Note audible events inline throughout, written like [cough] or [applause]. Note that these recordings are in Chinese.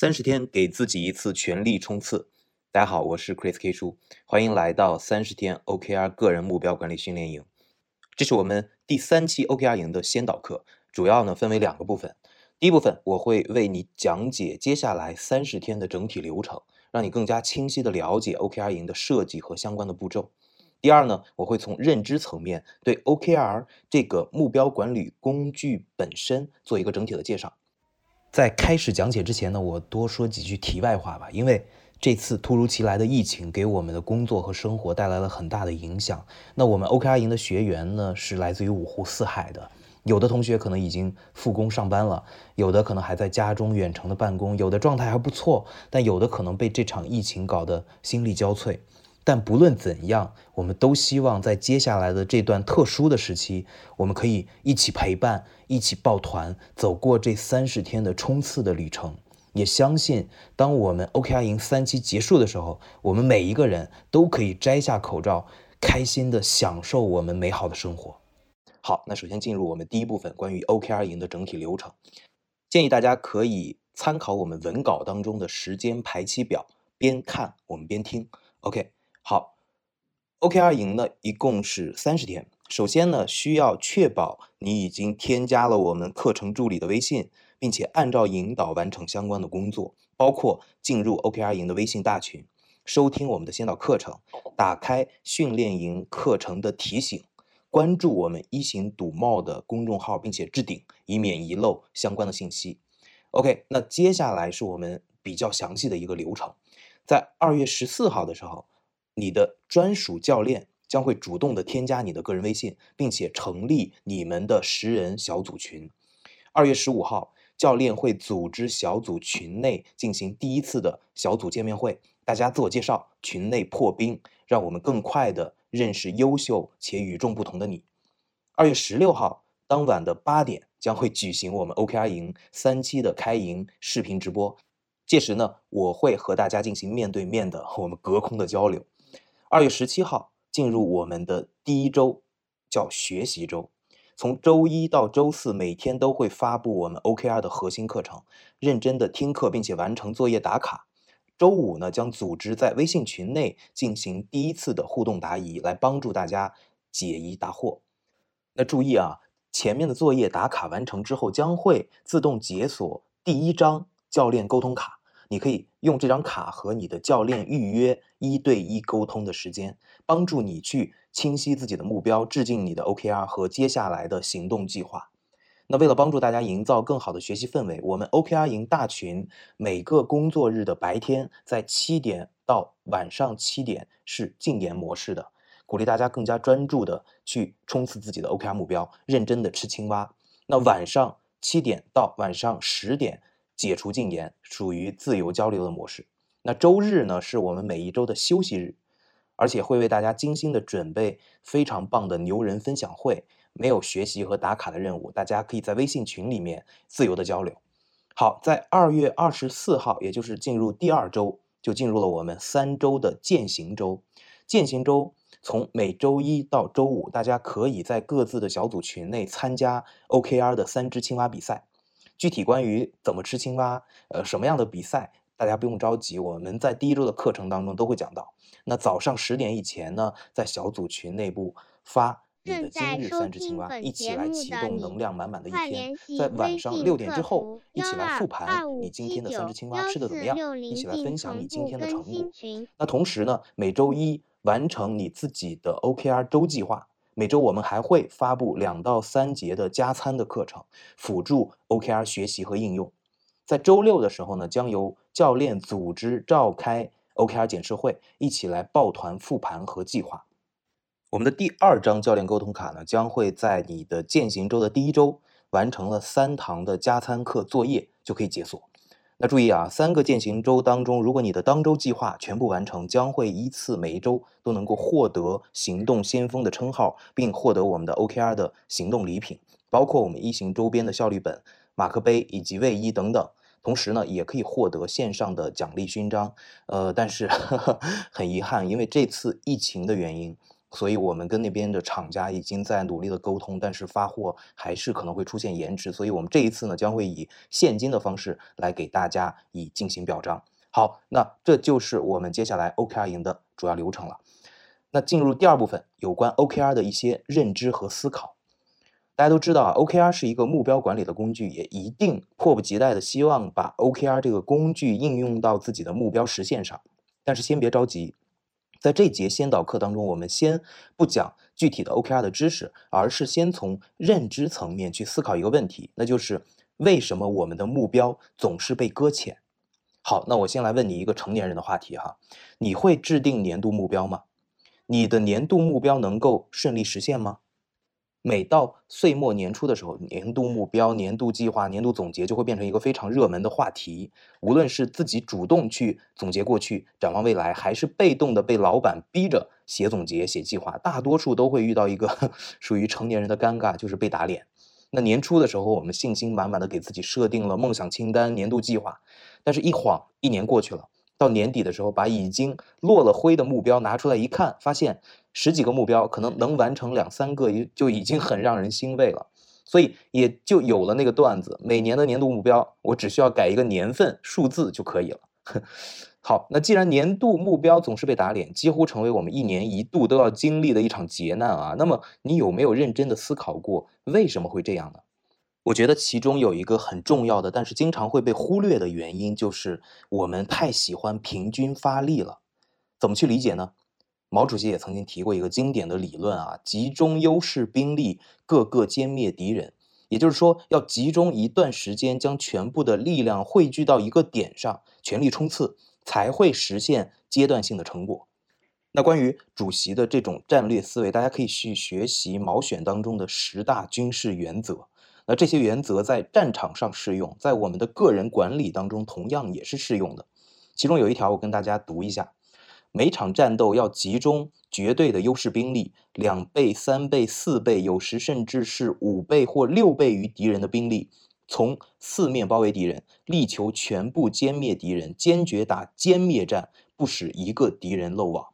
三十天给自己一次全力冲刺。大家好，我是 Chris K 叔，欢迎来到三十天 OKR 个人目标管理训练营。这是我们第三期 OKR 营的先导课，主要呢分为两个部分。第一部分我会为你讲解接下来三十天的整体流程，让你更加清晰的了解 OKR 营的设计和相关的步骤。第二呢，我会从认知层面对 OKR 这个目标管理工具本身做一个整体的介绍。在开始讲解之前呢，我多说几句题外话吧。因为这次突如其来的疫情给我们的工作和生活带来了很大的影响。那我们 OKR 营的学员呢，是来自于五湖四海的，有的同学可能已经复工上班了，有的可能还在家中远程的办公，有的状态还不错，但有的可能被这场疫情搞得心力交瘁。但不论怎样，我们都希望在接下来的这段特殊的时期，我们可以一起陪伴，一起抱团，走过这三十天的冲刺的旅程。也相信，当我们 OKR 营三期结束的时候，我们每一个人都可以摘下口罩，开心的享受我们美好的生活。好，那首先进入我们第一部分，关于 OKR 营的整体流程。建议大家可以参考我们文稿当中的时间排期表，边看我们边听。OK。好，OKR 营呢一共是三十天。首先呢，需要确保你已经添加了我们课程助理的微信，并且按照引导完成相关的工作，包括进入 OKR 营的微信大群，收听我们的先导课程，打开训练营课程的提醒，关注我们一行赌帽的公众号，并且置顶，以免遗漏相关的信息。OK，那接下来是我们比较详细的一个流程，在二月十四号的时候。你的专属教练将会主动的添加你的个人微信，并且成立你们的十人小组群。二月十五号，教练会组织小组群内进行第一次的小组见面会，大家自我介绍，群内破冰，让我们更快的认识优秀且与众不同的你。二月十六号当晚的八点将会举行我们 OKR 营三期的开营视频直播，届时呢，我会和大家进行面对面的我们隔空的交流。二月十七号进入我们的第一周，叫学习周。从周一到周四，每天都会发布我们 OKR 的核心课程，认真的听课，并且完成作业打卡。周五呢，将组织在微信群内进行第一次的互动答疑，来帮助大家解疑答惑。那注意啊，前面的作业打卡完成之后，将会自动解锁第一张教练沟通卡。你可以用这张卡和你的教练预约一对一沟通的时间，帮助你去清晰自己的目标，制定你的 OKR 和接下来的行动计划。那为了帮助大家营造更好的学习氛围，我们 OKR 营大群每个工作日的白天在七点到晚上七点是禁言模式的，鼓励大家更加专注的去冲刺自己的 OKR 目标，认真的吃青蛙。那晚上七点到晚上十点。解除禁言，属于自由交流的模式。那周日呢，是我们每一周的休息日，而且会为大家精心的准备非常棒的牛人分享会，没有学习和打卡的任务，大家可以在微信群里面自由的交流。好，在二月二十四号，也就是进入第二周，就进入了我们三周的践行周。践行周从每周一到周五，大家可以在各自的小组群内参加 OKR 的三只青蛙比赛。具体关于怎么吃青蛙，呃，什么样的比赛，大家不用着急，我们在第一周的课程当中都会讲到。那早上十点以前呢，在小组群内部发你的今日三只青蛙，一起来启动能量满满的一天。在晚上六点之后，一起来复盘你今天的三只青蛙吃的怎么样，一起来分享你今天的成果。那同时呢，每周一完成你自己的 OKR 周计划。每周我们还会发布两到三节的加餐的课程，辅助 OKR 学习和应用。在周六的时候呢，将由教练组织召开 OKR 检视会，一起来抱团复盘和计划。我们的第二张教练沟通卡呢，将会在你的践行周的第一周完成了三堂的加餐课作业就可以解锁。那注意啊，三个践行周当中，如果你的当周计划全部完成，将会依次每一周都能够获得行动先锋的称号，并获得我们的 OKR 的行动礼品，包括我们一行周边的效率本、马克杯以及卫衣等等。同时呢，也可以获得线上的奖励勋章。呃，但是 [laughs] 很遗憾，因为这次疫情的原因，所以我们跟那边的厂家已经在努力的沟通，但是发货还是可能会出现延迟，所以我们这一次呢将会以现金的方式来给大家以进行表彰。好，那这就是我们接下来 OKR 营的主要流程了。那进入第二部分，有关 OKR 的一些认知和思考。大家都知道啊，OKR 是一个目标管理的工具，也一定迫不及待的希望把 OKR 这个工具应用到自己的目标实现上。但是先别着急。在这节先导课当中，我们先不讲具体的 OKR 的知识，而是先从认知层面去思考一个问题，那就是为什么我们的目标总是被搁浅？好，那我先来问你一个成年人的话题哈，你会制定年度目标吗？你的年度目标能够顺利实现吗？每到岁末年初的时候，年度目标、年度计划、年度总结就会变成一个非常热门的话题。无论是自己主动去总结过去、展望未来，还是被动的被老板逼着写总结、写计划，大多数都会遇到一个 [laughs] 属于成年人的尴尬，就是被打脸。那年初的时候，我们信心满满的给自己设定了梦想清单、年度计划，但是一晃一年过去了。到年底的时候，把已经落了灰的目标拿出来一看，发现十几个目标可能能完成两三个，也就已经很让人欣慰了。所以也就有了那个段子：每年的年度目标，我只需要改一个年份、数字就可以了。[laughs] 好，那既然年度目标总是被打脸，几乎成为我们一年一度都要经历的一场劫难啊，那么你有没有认真的思考过为什么会这样呢？我觉得其中有一个很重要的，但是经常会被忽略的原因，就是我们太喜欢平均发力了。怎么去理解呢？毛主席也曾经提过一个经典的理论啊，集中优势兵力，各个歼灭敌人。也就是说，要集中一段时间，将全部的力量汇聚到一个点上，全力冲刺，才会实现阶段性的成果。那关于主席的这种战略思维，大家可以去学习毛选当中的十大军事原则。那这些原则在战场上适用，在我们的个人管理当中同样也是适用的。其中有一条，我跟大家读一下：每场战斗要集中绝对的优势兵力，两倍、三倍、四倍，有时甚至是五倍或六倍于敌人的兵力，从四面包围敌人，力求全部歼灭敌人，坚决打歼灭战，不使一个敌人漏网。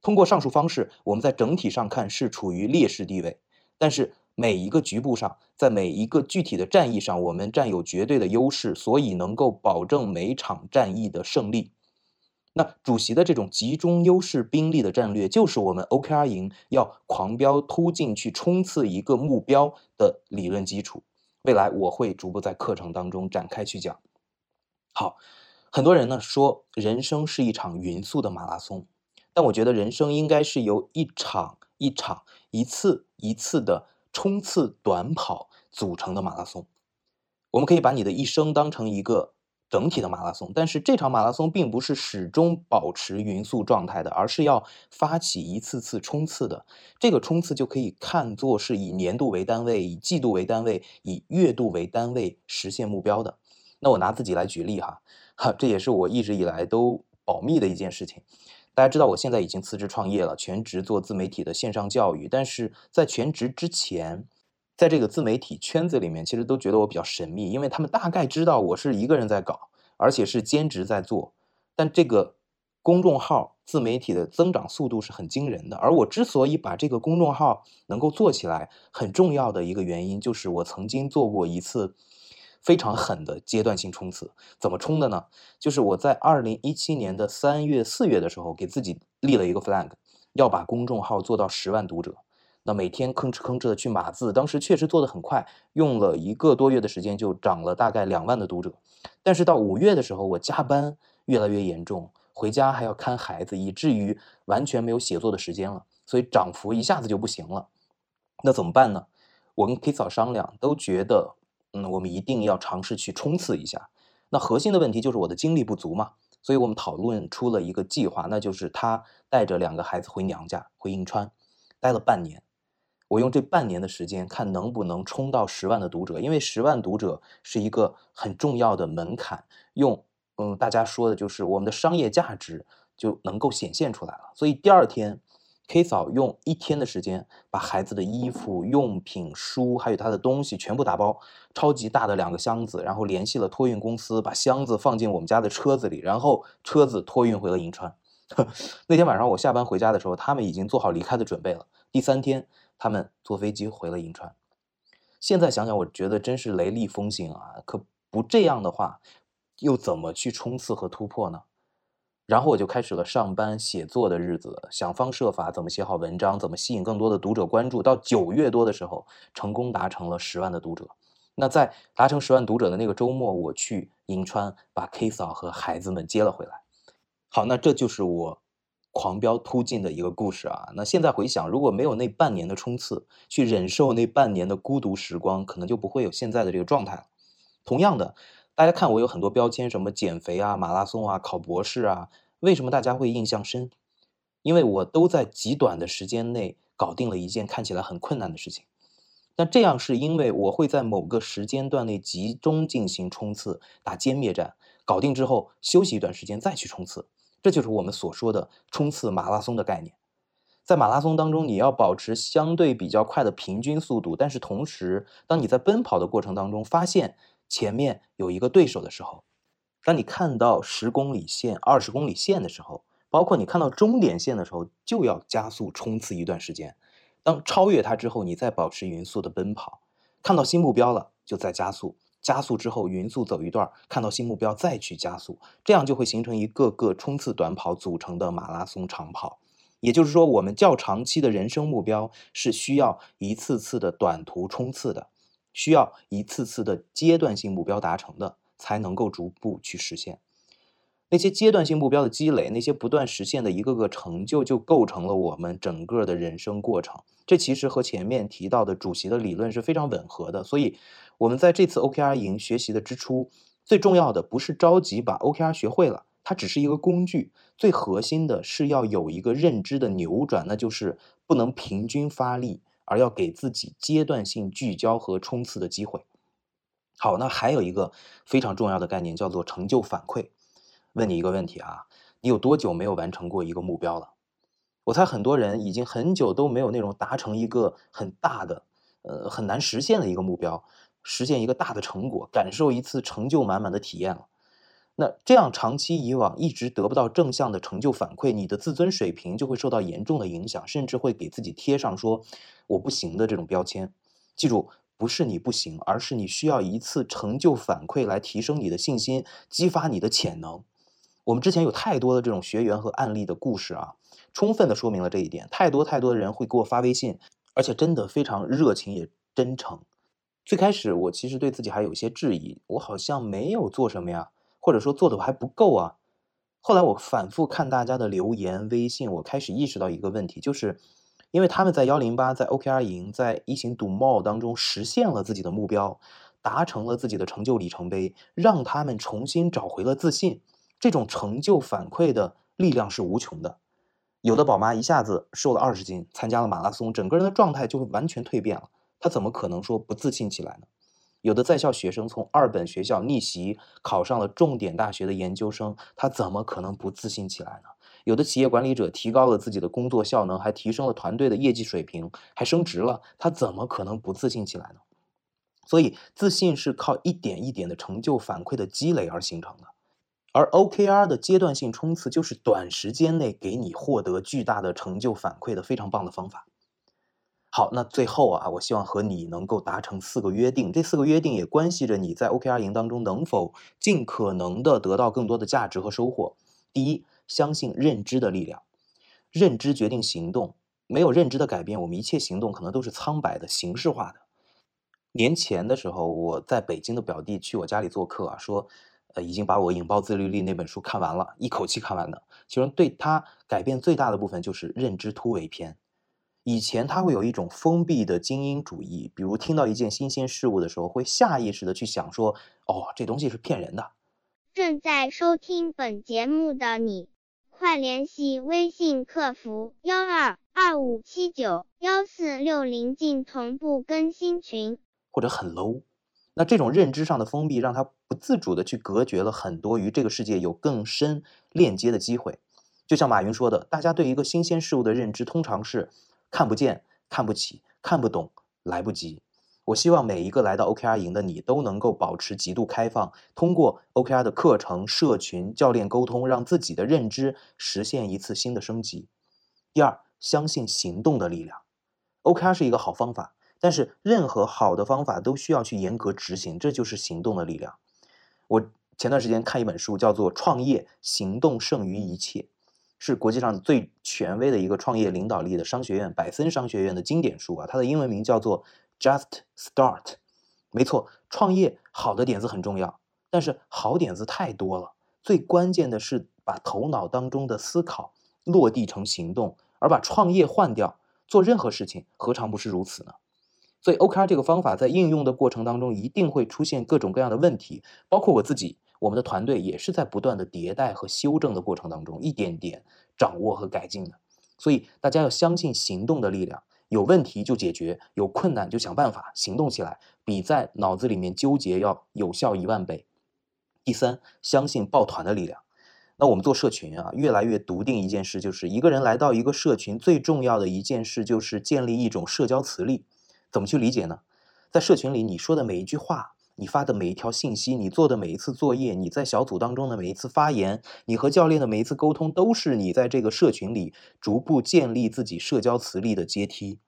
通过上述方式，我们在整体上看是处于劣势地位，但是。每一个局部上，在每一个具体的战役上，我们占有绝对的优势，所以能够保证每场战役的胜利。那主席的这种集中优势兵力的战略，就是我们 OKR 营要狂飙突进去冲刺一个目标的理论基础。未来我会逐步在课程当中展开去讲。好，很多人呢说人生是一场匀速的马拉松，但我觉得人生应该是由一场一场、一次一次的。冲刺短跑组成的马拉松，我们可以把你的一生当成一个整体的马拉松，但是这场马拉松并不是始终保持匀速状态的，而是要发起一次次冲刺的。这个冲刺就可以看作是以年度为单位、以季度为单位、以月度为单位实现目标的。那我拿自己来举例哈，哈，这也是我一直以来都保密的一件事情。大家知道，我现在已经辞职创业了，全职做自媒体的线上教育。但是在全职之前，在这个自媒体圈子里面，其实都觉得我比较神秘，因为他们大概知道我是一个人在搞，而且是兼职在做。但这个公众号自媒体的增长速度是很惊人的。而我之所以把这个公众号能够做起来，很重要的一个原因就是我曾经做过一次。非常狠的阶段性冲刺，怎么冲的呢？就是我在二零一七年的三月、四月的时候，给自己立了一个 flag，要把公众号做到十万读者。那每天吭哧吭哧的去码字，当时确实做得很快，用了一个多月的时间就涨了大概两万的读者。但是到五月的时候，我加班越来越严重，回家还要看孩子，以至于完全没有写作的时间了，所以涨幅一下子就不行了。那怎么办呢？我跟 K 嫂商量，都觉得。嗯，我们一定要尝试去冲刺一下。那核心的问题就是我的精力不足嘛，所以我们讨论出了一个计划，那就是他带着两个孩子回娘家，回银川，待了半年。我用这半年的时间，看能不能冲到十万的读者，因为十万读者是一个很重要的门槛。用嗯，大家说的就是我们的商业价值就能够显现出来了。所以第二天。K 嫂用一天的时间把孩子的衣服、用品、书，还有他的东西全部打包，超级大的两个箱子，然后联系了托运公司，把箱子放进我们家的车子里，然后车子托运回了银川。[laughs] 那天晚上我下班回家的时候，他们已经做好离开的准备了。第三天，他们坐飞机回了银川。现在想想，我觉得真是雷厉风行啊！可不这样的话，又怎么去冲刺和突破呢？然后我就开始了上班写作的日子，想方设法怎么写好文章，怎么吸引更多的读者关注。到九月多的时候，成功达成了十万的读者。那在达成十万读者的那个周末，我去银川把 K 嫂和孩子们接了回来。好，那这就是我狂飙突进的一个故事啊。那现在回想，如果没有那半年的冲刺，去忍受那半年的孤独时光，可能就不会有现在的这个状态了。同样的，大家看我有很多标签，什么减肥啊、马拉松啊、考博士啊，为什么大家会印象深？因为我都在极短的时间内搞定了一件看起来很困难的事情。那这样是因为我会在某个时间段内集中进行冲刺，打歼灭战，搞定之后休息一段时间再去冲刺。这就是我们所说的冲刺马拉松的概念。在马拉松当中，你要保持相对比较快的平均速度，但是同时，当你在奔跑的过程当中发现前面有一个对手的时候，当你看到十公里线、二十公里线的时候，包括你看到终点线的时候，就要加速冲刺一段时间。当超越它之后，你再保持匀速的奔跑，看到新目标了就再加速，加速之后匀速走一段，看到新目标再去加速，这样就会形成一个个冲刺短跑组成的马拉松长跑。也就是说，我们较长期的人生目标是需要一次次的短途冲刺的，需要一次次的阶段性目标达成的，才能够逐步去实现。那些阶段性目标的积累，那些不断实现的一个个成就，就构成了我们整个的人生过程。这其实和前面提到的主席的理论是非常吻合的。所以，我们在这次 OKR 营学习的之初，最重要的不是着急把 OKR 学会了，它只是一个工具。最核心的是要有一个认知的扭转，那就是不能平均发力，而要给自己阶段性聚焦和冲刺的机会。好，那还有一个非常重要的概念叫做成就反馈。问你一个问题啊，你有多久没有完成过一个目标了？我猜很多人已经很久都没有那种达成一个很大的、呃很难实现的一个目标，实现一个大的成果，感受一次成就满满的体验了。那这样长期以往一直得不到正向的成就反馈，你的自尊水平就会受到严重的影响，甚至会给自己贴上说我不行的这种标签。记住，不是你不行，而是你需要一次成就反馈来提升你的信心，激发你的潜能。我们之前有太多的这种学员和案例的故事啊，充分的说明了这一点。太多太多的人会给我发微信，而且真的非常热情也真诚。最开始我其实对自己还有些质疑，我好像没有做什么呀，或者说做的还不够啊。后来我反复看大家的留言、微信，我开始意识到一个问题，就是因为他们在幺零八、在 OKR 营、在一行赌帽当中实现了自己的目标，达成了自己的成就里程碑，让他们重新找回了自信。这种成就反馈的力量是无穷的，有的宝妈一下子瘦了二十斤，参加了马拉松，整个人的状态就会完全蜕变了。她怎么可能说不自信起来呢？有的在校学生从二本学校逆袭考上了重点大学的研究生，他怎么可能不自信起来呢？有的企业管理者提高了自己的工作效能，还提升了团队的业绩水平，还升职了，他怎么可能不自信起来呢？所以，自信是靠一点一点的成就反馈的积累而形成的。而 OKR 的阶段性冲刺就是短时间内给你获得巨大的成就反馈的非常棒的方法。好，那最后啊，我希望和你能够达成四个约定，这四个约定也关系着你在 OKR 营当中能否尽可能的得到更多的价值和收获。第一，相信认知的力量，认知决定行动，没有认知的改变，我们一切行动可能都是苍白的、形式化的。年前的时候，我在北京的表弟去我家里做客啊，说。呃，已经把我引爆自律力那本书看完了，一口气看完的。其中对他改变最大的部分就是认知突围篇。以前他会有一种封闭的精英主义，比如听到一件新鲜事物的时候，会下意识的去想说：“哦，这东西是骗人的。”正在收听本节目的你，快联系微信客服幺二二五七九幺四六零进同步更新群。或者很 low。那这种认知上的封闭，让他不自主的去隔绝了很多与这个世界有更深链接的机会。就像马云说的，大家对一个新鲜事物的认知通常是看不见、看不起、看不懂、来不及。我希望每一个来到 OKR 营的你都能够保持极度开放，通过 OKR 的课程、社群、教练沟通，让自己的认知实现一次新的升级。第二，相信行动的力量。OKR 是一个好方法，但是任何好的方法都需要去严格执行，这就是行动的力量。我前段时间看一本书，叫做《创业行动胜于一切》，是国际上最权威的一个创业领导力的商学院——百森商学院的经典书啊。它的英文名叫做。Just start，没错，创业好的点子很重要，但是好点子太多了，最关键的是把头脑当中的思考落地成行动，而把创业换掉，做任何事情何尝不是如此呢？所以 OKR 这个方法在应用的过程当中，一定会出现各种各样的问题，包括我自己，我们的团队也是在不断的迭代和修正的过程当中，一点点掌握和改进的。所以大家要相信行动的力量。有问题就解决，有困难就想办法，行动起来，比在脑子里面纠结要有效一万倍。第三，相信抱团的力量。那我们做社群啊，越来越笃定一件事，就是一个人来到一个社群，最重要的一件事就是建立一种社交磁力。怎么去理解呢？在社群里，你说的每一句话，你发的每一条信息，你做的每一次作业，你在小组当中的每一次发言，你和教练的每一次沟通，都是你在这个社群里逐步建立自己社交磁力的阶梯。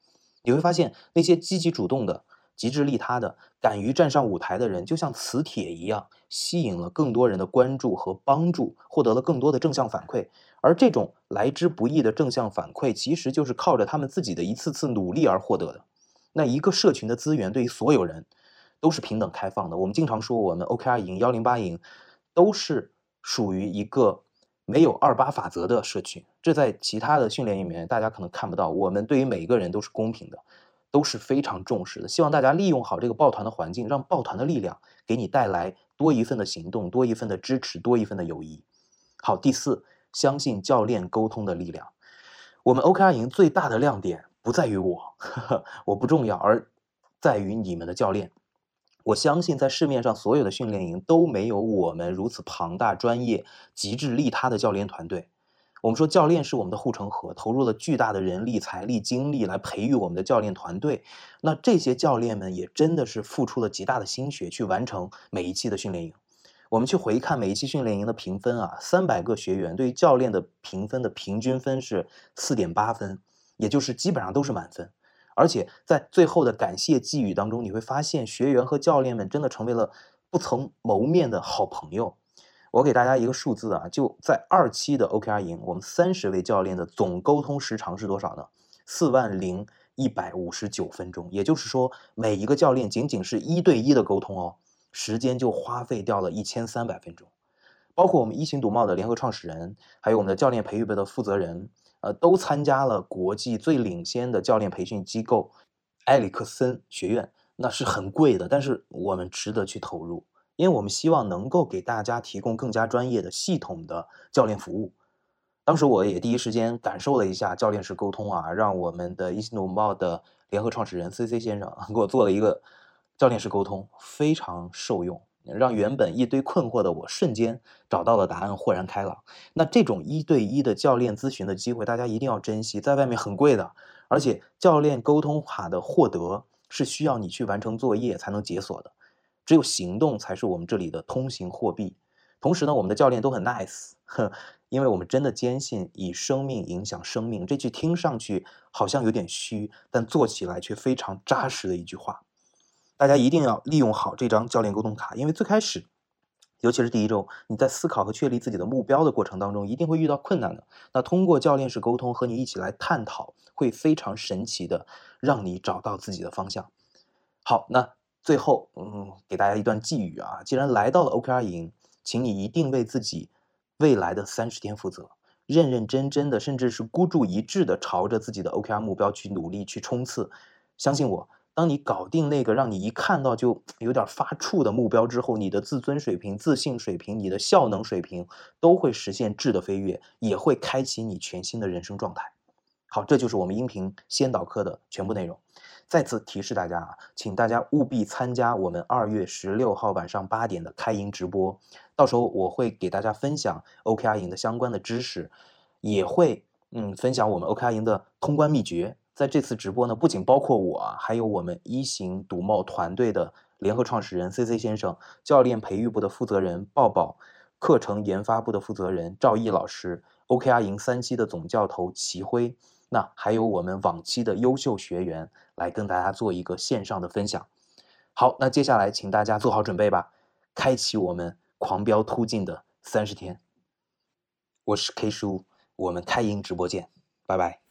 你会发现，那些积极主动的、极致利他的、敢于站上舞台的人，就像磁铁一样，吸引了更多人的关注和帮助，获得了更多的正向反馈。而这种来之不易的正向反馈，其实就是靠着他们自己的一次次努力而获得的。那一个社群的资源对于所有人都是平等开放的。我们经常说，我们 OKR 营、幺零八营都是属于一个。没有二八法则的社群，这在其他的训练里面大家可能看不到。我们对于每一个人都是公平的，都是非常重视的。希望大家利用好这个抱团的环境，让抱团的力量给你带来多一份的行动，多一份的支持，多一份的友谊。好，第四，相信教练沟通的力量。我们 OKR 营最大的亮点不在于我，[laughs] 我不重要，而在于你们的教练。我相信，在市面上所有的训练营都没有我们如此庞大、专业、极致利他的教练团队。我们说，教练是我们的护城河，投入了巨大的人力、财力、精力来培育我们的教练团队。那这些教练们也真的是付出了极大的心血去完成每一期的训练营。我们去回看每一期训练营的评分啊，三百个学员对于教练的评分的平均分是四点八分，也就是基本上都是满分。而且在最后的感谢寄语当中，你会发现学员和教练们真的成为了不曾谋面的好朋友。我给大家一个数字啊，就在二期的 OKR 营，我们三十位教练的总沟通时长是多少呢？四万零一百五十九分钟。也就是说，每一个教练仅仅是一对一的沟通哦，时间就花费掉了一千三百分钟。包括我们一行独茂的联合创始人，还有我们的教练培育部的负责人。呃，都参加了国际最领先的教练培训机构埃里克森学院，那是很贵的，但是我们值得去投入，因为我们希望能够给大家提供更加专业的、系统的教练服务。当时我也第一时间感受了一下教练式沟通啊，让我们的伊西努茂的联合创始人 C C 先生 [laughs] 给我做了一个教练式沟通，非常受用。让原本一堆困惑的我瞬间找到了答案，豁然开朗。那这种一对一的教练咨询的机会，大家一定要珍惜。在外面很贵的，而且教练沟通卡的获得是需要你去完成作业才能解锁的，只有行动才是我们这里的通行货币。同时呢，我们的教练都很 nice，因为我们真的坚信以生命影响生命。这句听上去好像有点虚，但做起来却非常扎实的一句话。大家一定要利用好这张教练沟通卡，因为最开始，尤其是第一周，你在思考和确立自己的目标的过程当中，一定会遇到困难的。那通过教练式沟通和你一起来探讨，会非常神奇的让你找到自己的方向。好，那最后，嗯，给大家一段寄语啊，既然来到了 OKR 营，请你一定为自己未来的三十天负责，认认真真的，甚至是孤注一掷的朝着自己的 OKR 目标去努力去冲刺，相信我。当你搞定那个让你一看到就有点发怵的目标之后，你的自尊水平、自信水平、你的效能水平都会实现质的飞跃，也会开启你全新的人生状态。好，这就是我们音频先导课的全部内容。再次提示大家啊，请大家务必参加我们二月十六号晚上八点的开营直播，到时候我会给大家分享 OKR 营的相关的知识，也会嗯分享我们 OKR 营的通关秘诀。在这次直播呢，不仅包括我，还有我们一行赌贸团队的联合创始人 C C 先生、教练培育部的负责人抱抱、课程研发部的负责人赵毅老师、OKR 营三期的总教头齐辉，那还有我们往期的优秀学员来跟大家做一个线上的分享。好，那接下来请大家做好准备吧，开启我们狂飙突进的三十天。我是 K 叔，我们开营直播见，拜拜。